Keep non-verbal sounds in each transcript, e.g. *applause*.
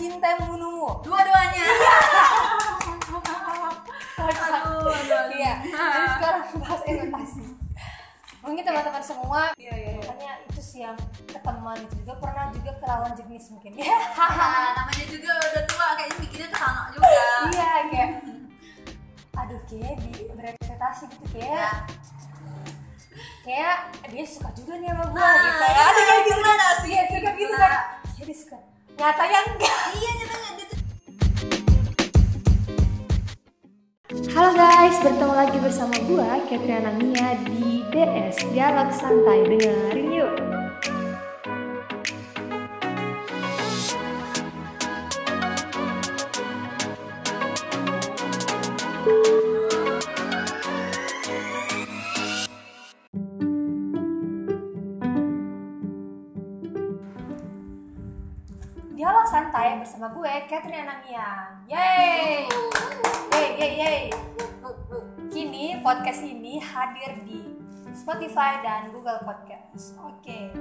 cinta yang membunuhmu Dua-duanya. Aduh. Iya, jadi sekarang bahas ekspektasi. Mungkin teman-teman semua, Iya, iya, iya. makanya itu sih yang ketemuan itu juga pernah juga ke lawan jenis mungkin. Iya, Ya, namanya juga udah tua kayaknya mikirnya ke sana juga. iya kayak, aduh kayak di berekspektasi gitu Ya. kayak, kayak dia suka juga nih sama gue Nah, gitu ya. Ada kayak gitu gimana sih? Iya, suka gitu Nah. kan. Kayak dia suka. Nyatanya enggak. Iya, nyatanya dia tuh Halo guys, bertemu lagi bersama gua Catriana Mia di DS Dialog Santai dengerin yuk. Catriana Mia. Yeay! Yeay, yeay, yeay. Kini podcast ini hadir di Spotify dan Google Podcast. Oke,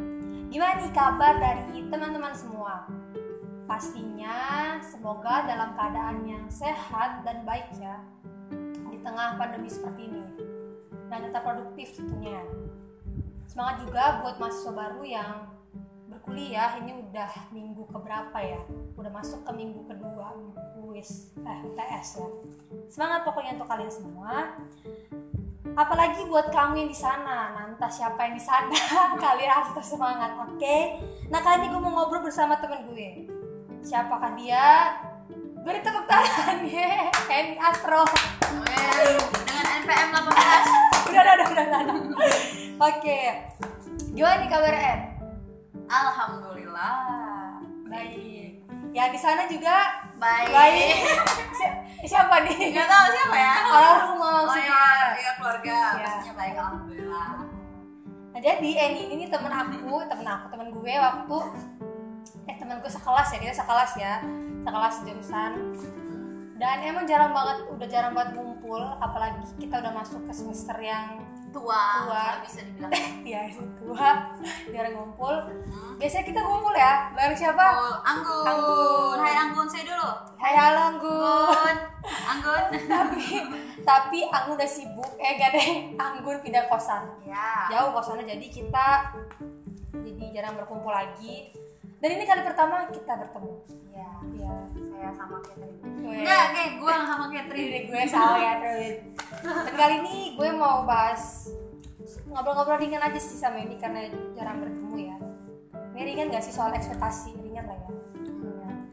gimana nih kabar dari teman-teman semua? Pastinya semoga dalam keadaan yang sehat dan baik ya di tengah pandemi seperti ini dan tetap produktif tentunya. Semangat juga buat mahasiswa baru yang berkuliah ini udah minggu keberapa ya? Udah masuk ke minggu kedua UIS eh UTS ya. Semangat pokoknya untuk kalian semua. Apalagi buat kamu yang di sana, nanti siapa yang di sana, *laughs* kalian harus terus semangat, oke? Nah kali ini gue mau ngobrol bersama temen gue. Siapakah dia? Beri tepuk tangan *laughs* ya, Henny Astro. Dengan NPM 18. *laughs* Udah, udah, udah, udah, udah. Oke, gimana nih kabar? Alhamdulillah. Baik. Ya di sana juga Baik. baik. Si- siapa nih? Gak tahu siapa ya? Orang rumah Oh iya, iya keluarga. Iya. Pastinya baik alhamdulillah. Nah, jadi Eni ini nih temen aku, temen aku, temen gue waktu eh temen gue sekelas ya, kita sekelas ya, sekelas jurusan. Dan emang jarang banget, udah jarang banget ngumpul, apalagi kita udah masuk ke semester yang Tua, Tua. bisa dibilang. *laughs* ya tua, jarang ngumpul. Hmm. Biasanya kita ngumpul ya, bareng siapa? Oh, Anggun. Anggun. Hai Anggun, saya dulu. Hai halo Anggun. Anggun. Anggun. *laughs* tapi tapi Anggun udah sibuk, eh gak deh, Anggun pindah kosan. ya. jauh kosannya jadi kita jadi jarang berkumpul lagi dan ini kali pertama kita bertemu Ya. ya Saya sama Catherine. Enggak, kayak gue sama Catherine. ini gue salah ya Trin. Dan kali ini gue mau bahas ngobrol-ngobrol ringan aja sih sama ini karena jarang bertemu ya. Ini ringan gak sih soal ekspektasi? Ringan lah ya?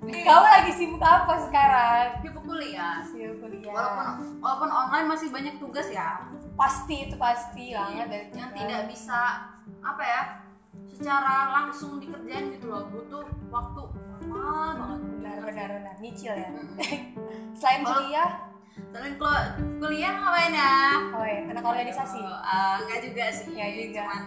Iya. kamu lagi sibuk apa sekarang? Sibuk kuliah. sibuk kuliah. Walaupun walaupun online masih banyak tugas ya. pasti itu pasti banget dari yang tidak bisa apa ya secara langsung dikerjain gitu loh. Butuh waktu lama banget. Benar benar benar. Nyicil ya. *laughs* Selain kuliah Selain kalau kuliah ngapain ya. Oh ya anak organisasi. Oh, ah, enggak juga sih Enggak juga. cuman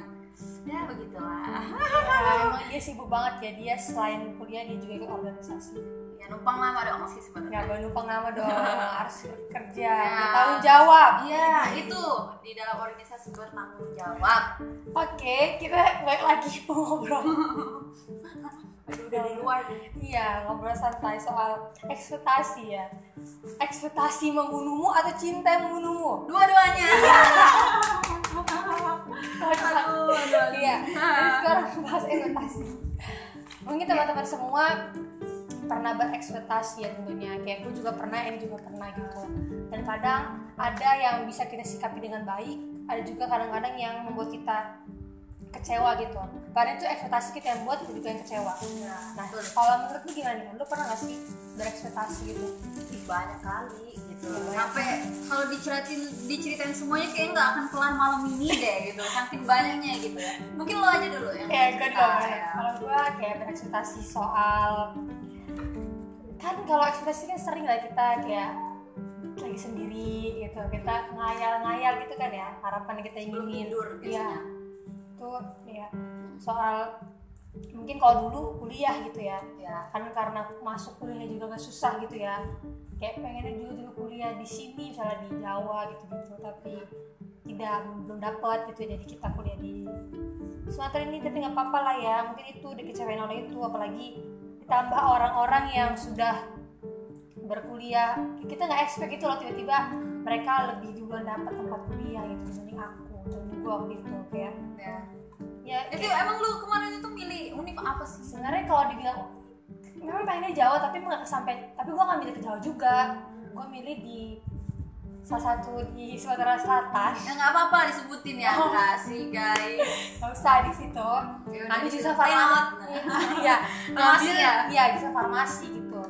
ya begitulah. Ya, *laughs* emang dia sibuk banget ya dia selain kuliah dia juga ikut organisasi. Ya numpang lah pada orang sih nggak sebenarnya boleh numpang nama dong *laughs* harus kerja Ya. bertanggung jawab. Iya itu di dalam organisasi bertanggung jawab. Oke kita balik lagi mau ngobrol *laughs* udah di luar iya ngobrol santai soal ekspektasi ya. Ekspektasi membunuhmu atau cinta yang membunuhmu? Dua-duanya. Aduh, iya sekarang bahas ekspektasi. Mungkin teman-teman semua pernah berekspektasi ya tentunya. Kayak gue juga pernah ini juga pernah gitu. Dan kadang ada yang bisa kita sikapi dengan baik ada juga kadang-kadang yang membuat kita kecewa gitu karena itu ekspektasi kita yang buat juga yang kecewa nah betul. kalau menurut lu gimana nih lu pernah gak sih berekspektasi gitu Ih, banyak kali gitu Banyak. sampai kalau diceritain diceritain semuanya kayak nggak akan kelar malam ini deh gitu saking banyaknya gitu ya mungkin lo aja dulu yang ya gue dong ya. kalau gue kayak berekspektasi soal kan kalau ekspektasi kan sering lah kita kayak lagi sendiri gitu kita ngayal-ngayal gitu kan ya harapan yang kita inginin tidur Iya. biasanya. Itu ya. Soal mungkin kalau dulu kuliah gitu ya. Ya. Kan karena masuk kuliah juga gak susah gitu ya. Kayak pengennya juga juga kuliah di sini misalnya di Jawa gitu gitu tapi tidak belum dapat gitu jadi kita kuliah di Sumatera ini tapi nggak apa-apa lah ya. Mungkin itu dikecewain oleh itu apalagi di ditambah orang-orang yang sudah berkuliah. Kita nggak expect itu loh tiba-tiba mereka lebih duluan dapat tempat kuliah gitu dibanding aku gue waktu itu kayak. Ya. Ya itu emang lu kemarin itu milih univ apa sih? Sebenarnya kalau dibilang memang pengennya Jawa tapi nggak sampai tapi gue nggak milih ke Jawa juga. Gue milih di salah satu di Sumatera Selatan. Ya nggak apa-apa disebutin ya. Oh. kasih guys. Nggak usah di situ. Ya kami di jurusan situ. farmasi. *laughs* iya Farmasi ya? iya jurusan farmasi gitu.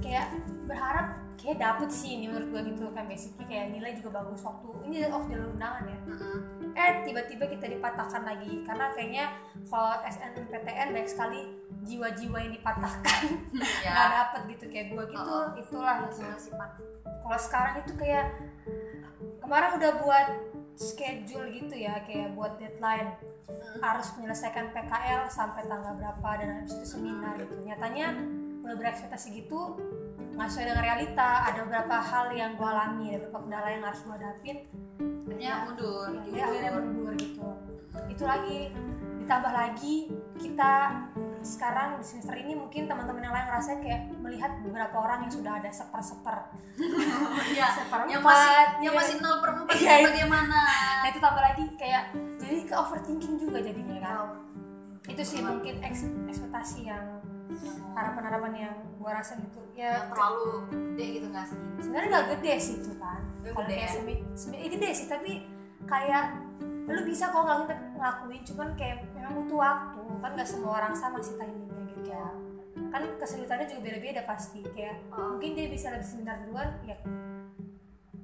Kayak berharap kayak dapet sih ini menurut gue gitu kan basically kayak nilai juga bagus waktu ini off jalur undangan ya. Mm-mm. eh tiba-tiba kita dipatahkan lagi karena kayaknya kalau SNMPTN banyak sekali jiwa-jiwa yang dipatahkan. *laughs* Ya. Nggak dapet gitu kayak gue gitu Oh. itulah gitu. Sudah sifat kalau sekarang itu kayak kemarin udah buat schedule gitu ya kayak buat deadline. Harus menyelesaikan PKL sampai tanggal berapa dan habis itu seminar gitu. Nyatanya udah berekspektasi gitu nggak sesuai dengan realita. Ada beberapa hal yang gue alami. Ada beberapa kendala yang harus gue hadapin. Akhirnya mundur. Ya, dia akhirnya mundur gitu. Itu lagi. Ditambah lagi kita sekarang di semester ini mungkin teman-teman yang lain ngerasa kayak melihat beberapa orang yang sudah ada seper-seper. *laughs* Ya seperempat, yang masih yang iya. masih nol per empat itu. bagaimana? Nah itu tambah lagi kayak jadi ke overthinking juga jadinya kan? Itu sih mungkin eks- ekspektasi yang harapan-harapan yang gua rasa gitu yang ya terlalu gede gitu nggak sih sebenarnya nggak gede sih itu kan kalau gede kayak ya? semi, semi eh, gede sih tapi kayak lu bisa kok ngelakuin ngelakuin cuman kayak memang butuh waktu kan nggak semua orang sama sih timingnya gitu Iya. kan kesulitannya juga beda-beda pasti kayak Oh. mungkin dia bisa lebih seminar duluan ya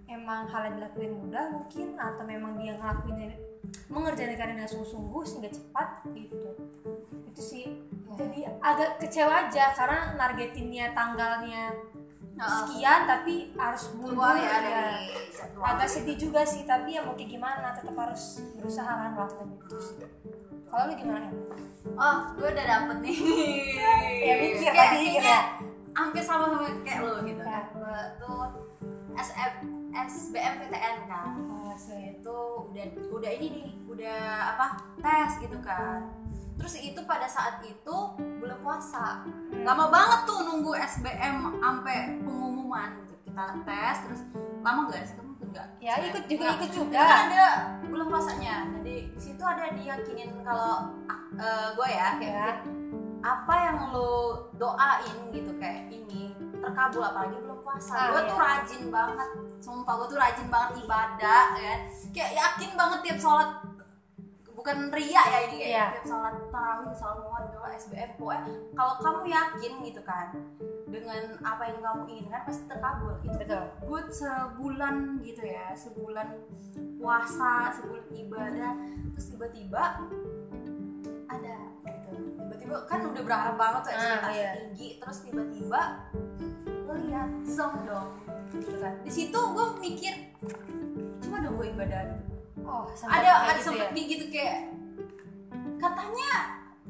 emang hal yang dilakuin mudah mungkin atau memang dia ngelakuinnya mengerjakan dengan sungguh-sungguh sehingga cepat gitu itu sih Ya. Jadi agak kecewa aja karena nargetinnya tanggalnya Heeh. sekian tapi harus keluar mundur ya ya. dari agak sedih juga sih tapi ya mau kayak gimana tetap harus berusaha kan ngelakuin itu kalau lu gimana ya? oh gue udah dapet nih *laughs* Ya, mikir Kayak- tadi, kayaknya ya. hampir sama sama kayak lo gitu Ya. kan gue tuh SF SBMPTN kan Oh, itu udah udah ini nih udah apa tes gitu kan terus itu pada saat itu bulan puasa. Lama banget tuh nunggu SBM sampai pengumuman. Gitu kita tes terus lama gak sih? Kamu ikut gak ya ikut juga Enggak. ikut juga. kan ada bulan puasanya. Jadi di situ ada diyakinin kalau gue ya kayak Ya. apa yang lo doain gitu kayak ini terkabul apalagi belum puasa. Ah, gue iya. tuh rajin banget. Sumpah gue tuh rajin banget ibadah ya. Kayak yakin banget tiap sholat bukan ria ya ini kayak Iya. tiap sholat tarawih sholat muad doa SBM pokoknya kalau kamu yakin gitu kan dengan apa yang kamu inginkan pasti terkabul itu Betul. gue sebulan gitu ya sebulan puasa sebulan ibadah terus tiba-tiba ada gitu tiba-tiba kan udah berharap banget tuh Ah, ekspektasi iya. tinggi terus tiba-tiba lo lihat zong dong gitu kan di situ gue mikir cuma dong gue ibadah gitu. Oh ada ada gitu sempet ya? gitu kayak katanya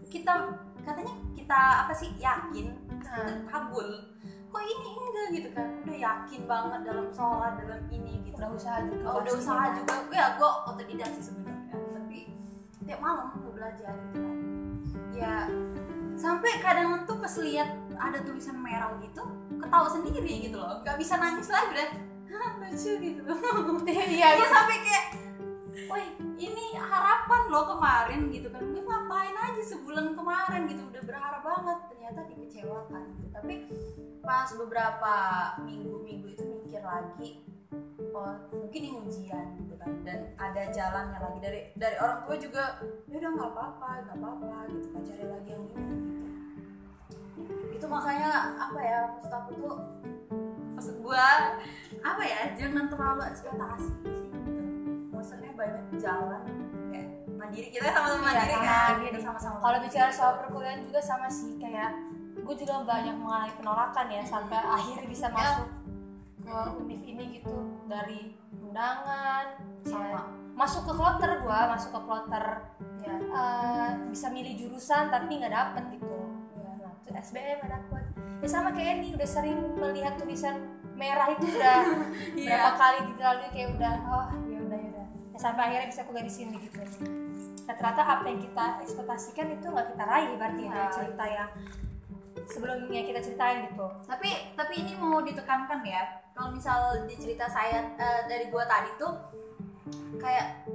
kita katanya kita apa sih yakin terkabul kok ini enggak? gitu kan. Udah yakin banget dalam sholat dalam ini gitu. Udah usaha juga Oh, udah pastinya usaha kan. juga. Ya gue otodidak sih sebenarnya tapi tiap malam gue belajar gitu kan. Ya sampai kadang tuh pas lihat ada tulisan merah gitu ketawa sendiri gitu loh. Nggak bisa nangis lagi udah. *laughs* Lucu gitu. Iya Iya. sampai kayak Woi ini harapan lo kemarin gitu kan. Gue ngapain aja sebulan kemarin gitu. Udah berharap banget. Ternyata dikecewakan gitu. Tapi pas beberapa minggu-minggu itu mikir lagi Oh mungkin ini ujian gitu kan. Dan ada jalannya lagi. Dari dari orang tua juga ya udah nggak apa-apa nggak apa-apa gitu kan. Cari lagi yang ini gitu. Itu makanya apa ya Maksud aku tuh Maksud gua apa ya jangan terlalu ekspektasi sih. Maksudnya banyak jalan kayak mandiri kita sama-sama Iya, mandiri sama kan mandiri. kita sama-sama kalau bicara soal perkuliahan juga sama sih kayak gue juga banyak mengalami penolakan ya sampai akhirnya bisa Ya. masuk ke univ ini gitu dari undangan Sama. ya. masuk ke kloter gua masuk ke kloter ya eh, bisa milih jurusan tapi nggak dapet gitu ya nah, SBM nggak dapet ya sama kayak ini udah sering melihat tulisan merah itu udah *laughs* Iya. berapa kali dilalui kayak udah oh sampai akhirnya bisa kuliah di sini gitu nah, ternyata apa yang kita ekspektasikan itu nggak kita raih berarti ada Iya. cerita yang sebelumnya kita ceritain gitu tapi tapi ini mau ditekankan ya kalau misal di cerita saya eh, dari gua tadi tuh kayak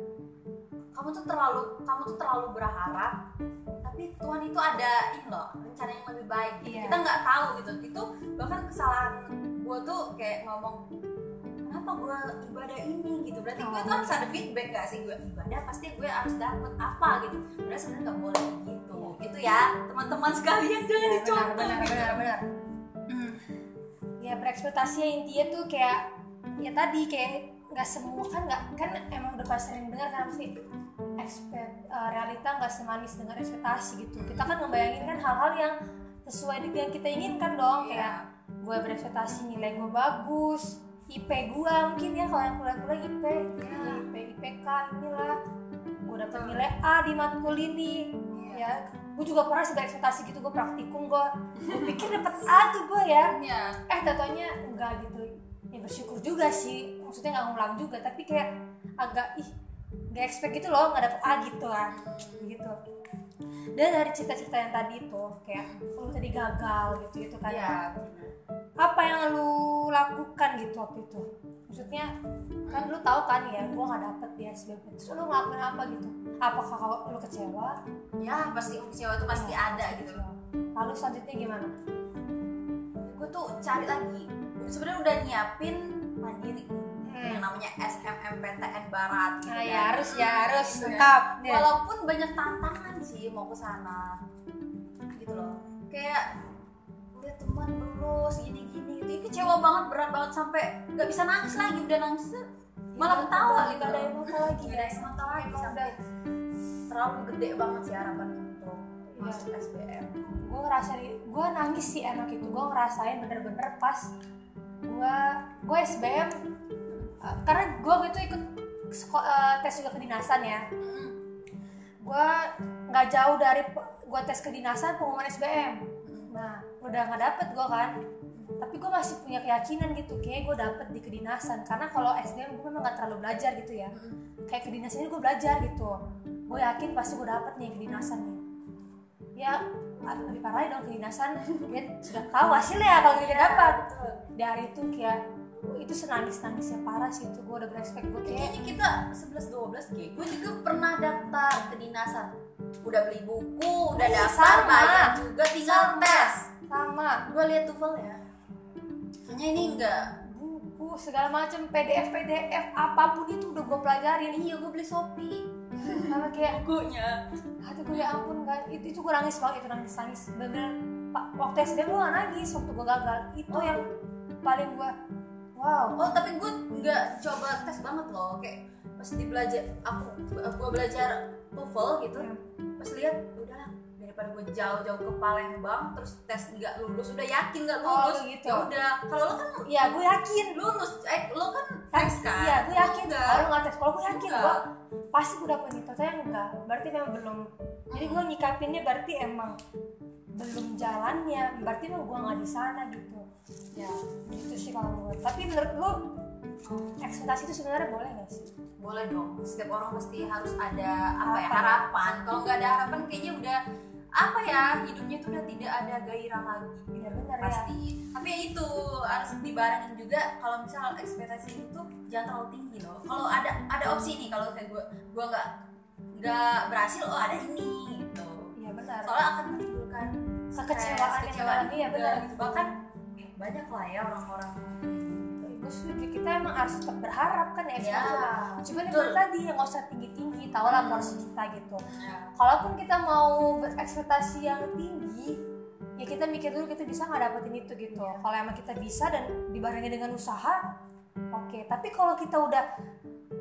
kamu tuh terlalu kamu tuh terlalu berharap tapi Tuhan itu ada ini loh rencana yang lebih baik. Iya. kita nggak tahu gitu itu bahkan kesalahan gua tuh kayak ngomong kenapa gua ibadah ini gitu? Berarti gue tuh harus ada feedback gak sih? Gue ibadah pasti gue harus dapet apa gitu? Padahal sebenarnya nggak boleh gitu. Gitu ya teman-teman sekalian jangan Ya, benar dicontoh benar gitu. benar benar. Hmm. ya berekspektasinya intinya tuh kayak ya tadi kayak nggak semua kan nggak kan emang udah pasti sering dengar kan pasti ekspek eh, realita nggak semanis dengan ekspektasi gitu. Kita kan ngebayangin kan hal-hal yang sesuai dengan yang kita inginkan dong Iya. kayak gue berekspektasi nilai gue bagus IP gue mungkin ya kalau yang kuliah-kuliah IP Iya. IP IPK inilah. Gue dapet nilai A di matkul ini. Ya gue juga pernah sih berekspektasi gitu gue praktikum gue gue pikir dapet A tuh gue ya. Iya. eh tatonya enggak gitu. Ya bersyukur juga sih. Maksudnya nggak ngulang juga tapi kayak agak ih nggak expect gitu loh nggak dapet A gitu lah. Gitu. Dan dari cerita-cerita yang tadi tuh kayak lu tadi gagal gitu gitu kan. Iya. Apa yang lu lakukan gitu waktu itu maksudnya kan lu tahu kan ya gua nggak dapet di SBM terus lu ngelakuin apa gitu apakah kalau lu kecewa Ya pasti kecewa itu pasti ada gitu. lalu selanjutnya gimana Gue tuh cari lagi. Sebenarnya udah nyiapin mandiri Hmm. yang namanya SMMPTN Barat. Gitu nah kan. ya harus ya harus Gitu ya. lengkap ya. Walaupun banyak tantangan sih mau ke sana, gitu loh. Kayak lihat teman lulus gini-gini, itu kecewa banget, berat banget sampai nggak bisa nangis lagi, udah nangis malah ketawa gitu. ada yang mata lagi. Nggak ada yang mata lagi sampai terlalu gede banget sih harapan untuk Iya. masuk SBM. gue ngerasain gue nangis sih enak itu. Gue ngerasain bener-bener pas gue gue SBM uh, karena gue gitu ikut uh, tes juga kedinasan ya. Gue nggak jauh dari gue tes kedinasan pengumuman SBM udah nggak dapet gue kan. Tapi gue masih punya keyakinan gitu kayak gue dapet di kedinasan. Karena kalau SBM gue memang nggak terlalu belajar gitu ya. Kayak kedinasan ini gue belajar gitu. Gue yakin pasti gue dapet nih kedinasan nih. Ya lebih parah dong kedinasan. *laughs* Dia sudah tahu hasilnya kalau dia dapat. dari itu kayak itu senangis nangisnya parah sih itu. Gue udah berespek gue kayak Kayaknya kita 11 12 kayak gue juga pernah daftar kedinasan. Udah beli buku, udah Iya, daftar bayar juga tinggal tes. Sama Gue lihat TOEFL ya. Kayaknya ini enggak. buku segala macam PDF PDF apa pun itu udah gue pelajarin Iya, gue beli Shopee. *laughs* sama kayak Bukunya. hati gue ya ampun kan itu itu gue nangis banget itu nangis nangis bener pak waktu SBM gue gak nangis waktu gue gagal itu Oh. yang paling gue wow Oh, tapi gue nggak coba tes banget loh. Kayak pas di belajar aku gue belajar TOEFL gitu. Pas lihat daripada gue jauh-jauh ke Palembang terus tes nggak lulus udah yakin nggak Oh, lulus gitu. ya udah. Kalau lo kan ya gue yakin. lulus eh lo kan tes kan? Iya gue yakin. Lo kalau nggak tes. Kalau gue yakin gue pasti gue dapet itu saya enggak. Berarti memang belum. Jadi gue nyikapinnya berarti emang belum jalannya. Berarti emang gue nggak di sana gitu. Ya. Gitu sih kalau gue tapi menurut lu ekspektasi itu sebenarnya boleh nggak sih? Boleh dong. Setiap orang pasti harus ada apa ya Harapan. harapan. Kalau nggak ada harapan kayaknya udah apa ya hidupnya tuh udah tidak ada gairah lagi. Benar benar ya. Pasti. Tapi ya itu harus dibarengin juga. Kalau misal ekspektasi itu jangan terlalu tinggi loh. Kalau ada ada opsi nih kalau kayak gue gue nggak nggak berhasil oh ada ini gitu. Iya benar. Soalnya akan menimbulkan Kekecewaan yang kekecewaan dalam, iya, juga benar. gitu. bahkan banyak lah ya orang-orang gue setuju kita emang harus tetap berharap kan ya ya cuman betul. tadi yang nggak usah tinggi tinggi tau lah Hmm. porsi kita gitu Ya. kalaupun kita mau berekspektasi yang tinggi ya kita mikir dulu kita bisa nggak dapetin itu gitu Iya. kalau emang kita bisa dan dibarengi dengan usaha oke tapi kalau kita udah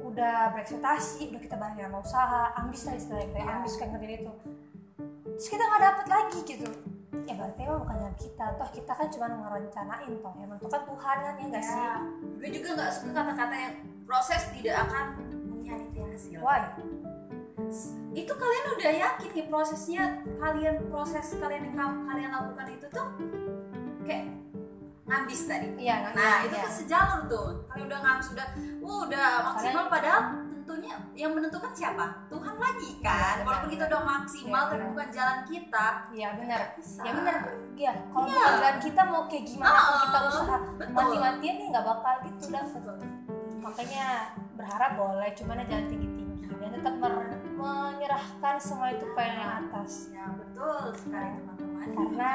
udah berekspektasi udah kita barengin sama usaha ambis lah istilahnya kayak Iya. ambis kayak ngerti itu terus kita nggak dapet lagi gitu ya berarti emang bukan jalan kita. Toh kita kan cuma ngerencanain toh. Emang itu kan Tuhan kan ya nggak sih? Ya. gue juga nggak suka kata-kata yang proses tidak akan mengkhianati hasil. Why itu kalian udah yakin nih prosesnya kalian proses kalian yang kalian lakukan itu tuh kayak ngambis tadi. Iya nah iya, itu iya. kan sejalur tuh. Kalian udah ngambis udah wah udah maksimal padahal tentunya yang menentukan siapa Tuhan lagi kan Iya, walaupun kita udah maksimal Iya, tapi bukan jalan kita Iya benar. Ya benar. Ya kalau Iya. bukan jalan kita mau kayak gimana pun Ah, kita usaha mati-matian nih nggak bakal gitu dapet. Makanya berharap boleh, cuman jangan tinggi-tinggi dan tetap mer- menyerahkan semua itu ke yang atas. ya betul sekali teman-teman Karena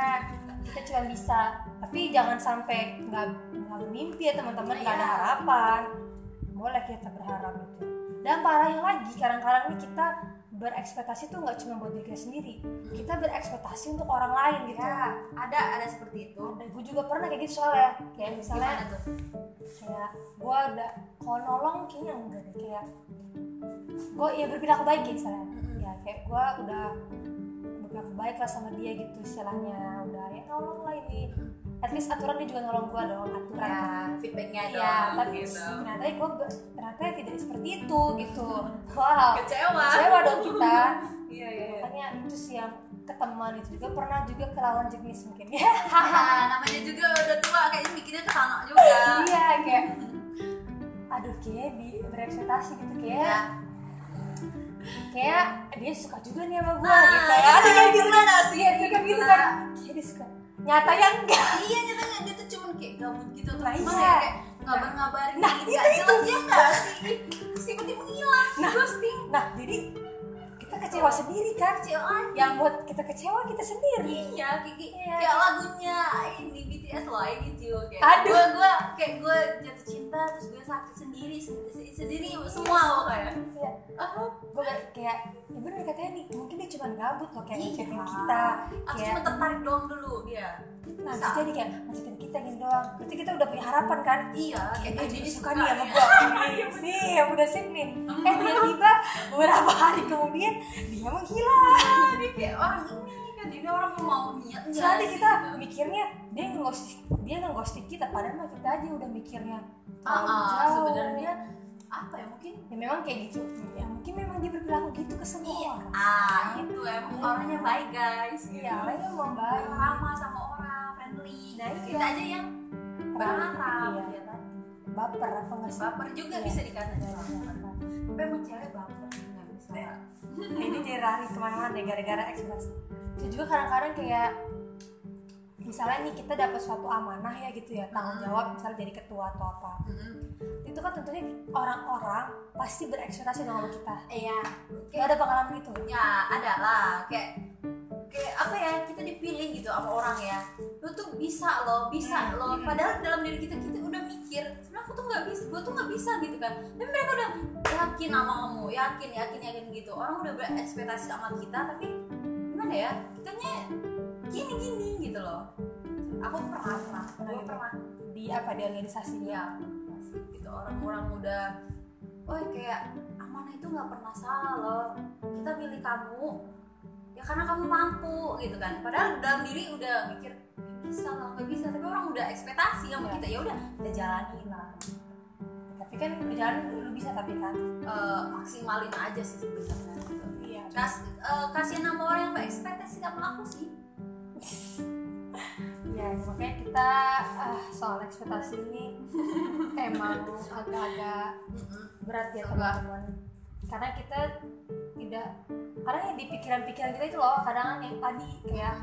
kita cuma bisa, tapi jangan sampai nggak nggak bermimpi ya teman-teman, nggak ada Iya. harapan. Boleh kita berharap itu. Dan parahnya lagi, kadang-kadang nih kita berekspektasi tuh nggak cuma buat diri kita sendiri, kita berekspektasi untuk orang lain gitu. ya ada ada seperti itu. Ada, gue juga pernah kayak gitu soalnya. Kayak misalnya tuh? kayak gue ada kalau nolong kayaknya enggak deh. Kayak gue ya berperilaku baik gitu misalnya. Ya kayak gue udah berperilaku baik lah sama dia gitu istilahnya. Udah ya nolong lah ini. At least aturan dia juga nolong gue dong aturan. Ya feedbacknya Iya, dong tapi gitu. ternyata gue ternyata tidak seperti itu gitu. *laughs* Wow. Kecewa. Kecewa dong kita. *laughs* Iya iya iya. makanya itu sih yang ke teman itu juga pernah juga ke lawan jenis mungkin. *laughs* Ya namanya juga udah tua kayaknya mikirnya ke sana juga. Iya kayak aduh kayak di berekspektasi gitu kayak ya kayak dia suka juga nih sama gue Nah, gitu ya iya, ada kayak gitu gimana kan sih? iya kayak gitu Gimana? kan kayak dia suka nyatanya enggak iya nyatanya dia tuh cuman kayak gabut gitu Nah, gimana iya. ya kayak ngabar-ngabarin Nah, gitu, itu, nggak itu. jelas ya nggak sih terus tiba-tiba ngilang Nah. ghosting nah jadi kita kecewa sendiri kan kecewa yang buat kita kecewa kita sendiri iya kayak, kayak, Iya. kayak lagunya ini BTS loh I Need You kayak Aduh. gue gue kayak gue jatuh cinta terus gue sakit sendiri sendiri, sendiri semua loh kayak. Kayak ah gue kayak ya bener katanya nih mungkin dia cuma gabut loh kayak Iya. kita atau kayak cuma tertarik doang dulu dia. Nah bisa. jadi kayak ngechatin kita gini doang. Berarti kita udah punya harapan kan? Iya kayak dia dia suka nih sama gue *laughs* sip udah sip nih. Eh tiba-tiba beberapa hari kemudian dia menghilang Ah, dia kayak orang ini kan ini orang mau niat sih, kita gitu. mikirnya dia ngeghosting dia ngeghosting kita padahal mah kita aja udah mikirnya Ah, ah, jauh. sebenarnya apa ya mungkin ya memang kayak gitu ya mungkin memang dia berperilaku gitu ke semua Iya. orang ah itu emang Iya. orangnya baik guys iya orangnya mau baik ramah sama orang friendly Nah, iya. kita aja yang berharap Iya. ya kan baper apa nggak sih baper juga Iya. bisa dikatakan Iya, iya, tapi emang cewek baper nggak bisa ini jadi lari ke mana-mana deh gara-gara ekspektasi itu juga kadang-kadang kayak misalnya nih kita dapat suatu amanah ya gitu ya tanggung Hmm. jawab misalnya jadi ketua atau apa. Mm-mm. itu kan tentunya orang-orang pasti berekspektasi dong sama kita. Iya. Kayak ada pengalaman itu ya ada lah. Kayak kayak apa ya kita dipilih gitu sama orang ya. Lu tuh bisa loh bisa Hmm, loh. Hmm. padahal dalam diri kita kita udah mikir sebenarnya aku tuh nggak bisa gue tuh nggak bisa gitu kan. Dan mereka udah yakin sama kamu yakin yakin yakin gitu. Orang udah berekspektasi sama kita tapi gimana ya? Kitanya gini gini gitu loh. Aku pernah pernah Pernah gue gitu? pernah di apa di organisasi iya gitu orang-orang udah oh kayak amanah itu nggak pernah salah loh. Kita milih kamu ya karena kamu mampu gitu kan. Padahal dalam diri udah mikir "Nggak bisa loh nggak bisa. Tapi orang udah ekspektasi sama Iya. kita ya udah kita jalani lah. Tapi kan jalan dulu bisa tapi kan Eh, maksimalin aja sih sebenarnya. Gitu. iya. Kas, eh, kasihan sama orang yang berekspektasi sama aku sih ya makanya kita ah, soal ekspektasi ini *laughs* emang agak-agak berat ya teman-teman. Karena kita tidak karena yang di pikiran-pikiran kita itu loh kadang yang tadi kayak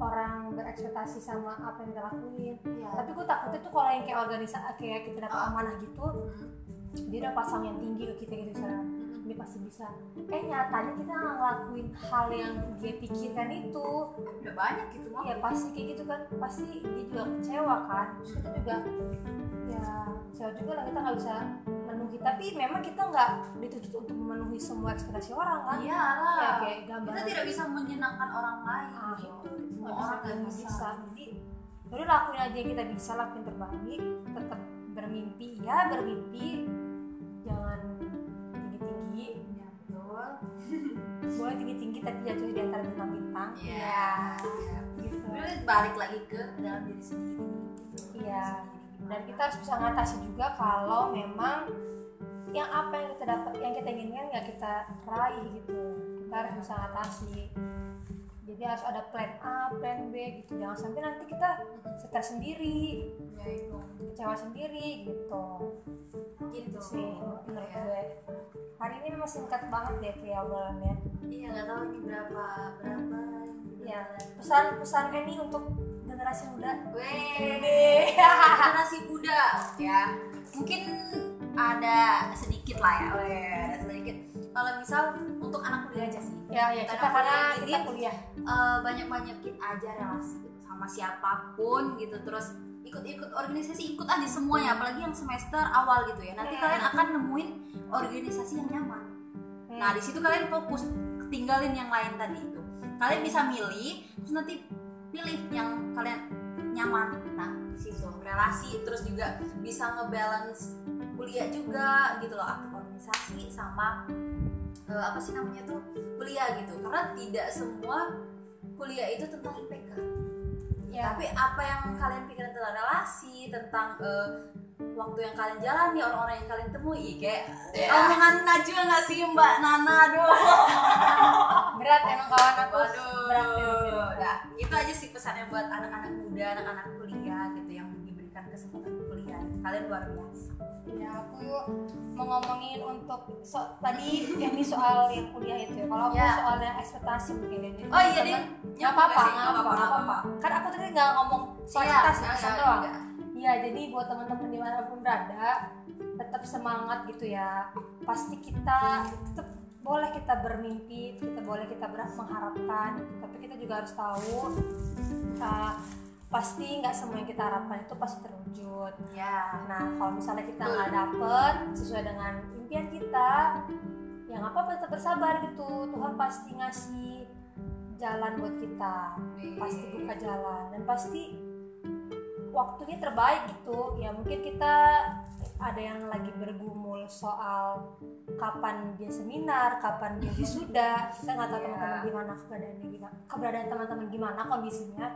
orang berekspektasi sama apa yang kita lakuin. Iya. tapi gue takutnya tuh kalau yang kayak organisasi kayak kita dapat Ah. amanah gitu dia udah pasang yang tinggi ke kita gitu misalnya dia pasti bisa. Eh nyatanya kita nggak ngelakuin hal yang dia pikirkan itu. Udah banyak gitu mah ya pasti kayak gitu kan. Pasti dia juga kecewa kan. Terus kita juga ya kecewa juga lah. Kita nggak bisa memenuhi. Tapi memang kita nggak dituntut untuk memenuhi semua ekspektasi orang kan? Iyalah ya kayak gambar kita tidak bisa menyenangkan orang lain. Ah gitu. itu semua orang nggak bisa, bisa jadi udah lakuin aja yang kita bisa lakuin terbaik tetap bermimpi. Ya bermimpi. Jangan tinggi ya betul *laughs* boleh tinggi tinggi tapi jatuh di antara bintang-bintang Iya. gitu Sebenarnya balik lagi ke dalam diri sendiri gitu. Iya. Dan kita harus bisa ngatasi juga kalau memang yang apa yang kita dapat yang kita inginkan nggak kita raih gitu kita harus bisa ngatasi jadi harus ada plan A plan B gitu. Jangan sampai nanti kita stres sendiri ya itu. kecewa sendiri gitu. Gitu. Sih menurut Ya. gue. Hari ini memang singkat banget deh kayak obrolannya. Iya nggak tahu ini berapa berapa ya pesan-pesan ini untuk generasi muda. Weh, generasi muda ya. Mungkin ada sedikit lah ya, weh, ada sedikit. Kalau misal untuk anak kuliah aja sih. ya ya kita Karena karena kuliah kita kuliah. eh, banyak-banyakin aja relasi gitu, sama siapa pun gitu. Terus ikut-ikut organisasi ikut aja semuanya apalagi yang semester awal gitu ya. Nanti Hmm. kalian akan nemuin organisasi yang nyaman Hmm. nah di situ kalian fokus tinggalin yang lain tadi itu. Kalian bisa milih terus nanti pilih yang kalian nyaman. Nah di situ. Relasi terus juga bisa ngebalance kuliah juga gitu loh. Aktif organisasi sama eh, apa sih namanya tuh? Kuliah gitu. Karena tidak semua kuliah itu tentang IPK ya. Tapi apa yang kalian pikirkan tentang relasi tentang eh, waktu yang kalian jalani orang-orang yang kalian temui kayak omongan Najwa nggak sih Mbak? Nana aduh. *laughs* Berat emang kawan aku. Berat berat, berat. Nah, itu aja sih pesannya buat anak-anak muda, anak-anak kuliah gitu yang diberikan kesempatan kuliah. Kalian luar biasa. Ya aku yuk mau ngomongin untuk so, tadi yang ini soal yang kuliah itu ya. Kalau aku Ya. soal yang ekspektasi mungkin ya. Jadi Oh iya, Din. nggak apa-apa, sih? nggak apa-apa, nggak apa-apa. Kan aku tadi nggak ngomong soal Iya, ekspektasi, iya, pesan iya, doang. iya. Jadi buat teman-teman di mana pun berada, tetap semangat gitu ya. Pasti kita tetap boleh kita bermimpi, kita boleh kita ber- mengharapkan, tapi kita juga harus tahu uh, pasti nggak semua yang kita harapkan itu pasti terwujud. Ya. Nah, kalau misalnya kita nggak dapet sesuai dengan impian kita, ya nggak apa-apa tetap bersabar gitu. Tuhan pasti ngasih jalan buat kita, pasti buka jalan dan pasti waktunya terbaik gitu. Ya mungkin kita ada yang lagi bergumul soal kapan dia seminar, kapan dia wisuda. Kita nggak tahu Iya. teman-teman gimana keberadaannya gimana, keberadaan teman-teman gimana kondisinya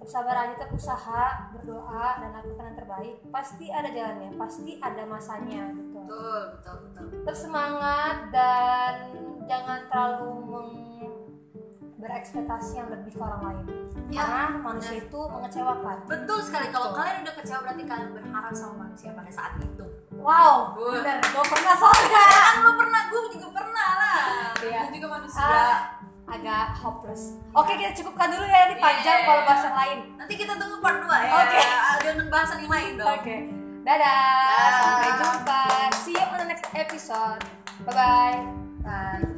bersabar aja tetap usaha berdoa dan lakukan yang terbaik pasti ada jalannya pasti ada masanya gitu Betul, betul, betul. tetap semangat dan jangan terlalu meng- berekspektasi yang lebih ke orang lain Ya, karena manusia itu mengecewakan Betul sekali. Kalau Betul. kalian udah kecewa berarti kalian berharap sama manusia pada saat itu. wow Gue- bener gue pernah soalnya Kan lu pernah, gue juga pernah lah. Iya. Gue juga manusia. Ah, agak hopeless oke kita cukupkan dulu ya ini panjang Iya. kalau bahas yang lain Nanti kita tunggu part 2 ya. Oke. Dengan bahasan yang lain dong. oke dadah Dah. sampai jumpa see you on the next episode bye bye Bye.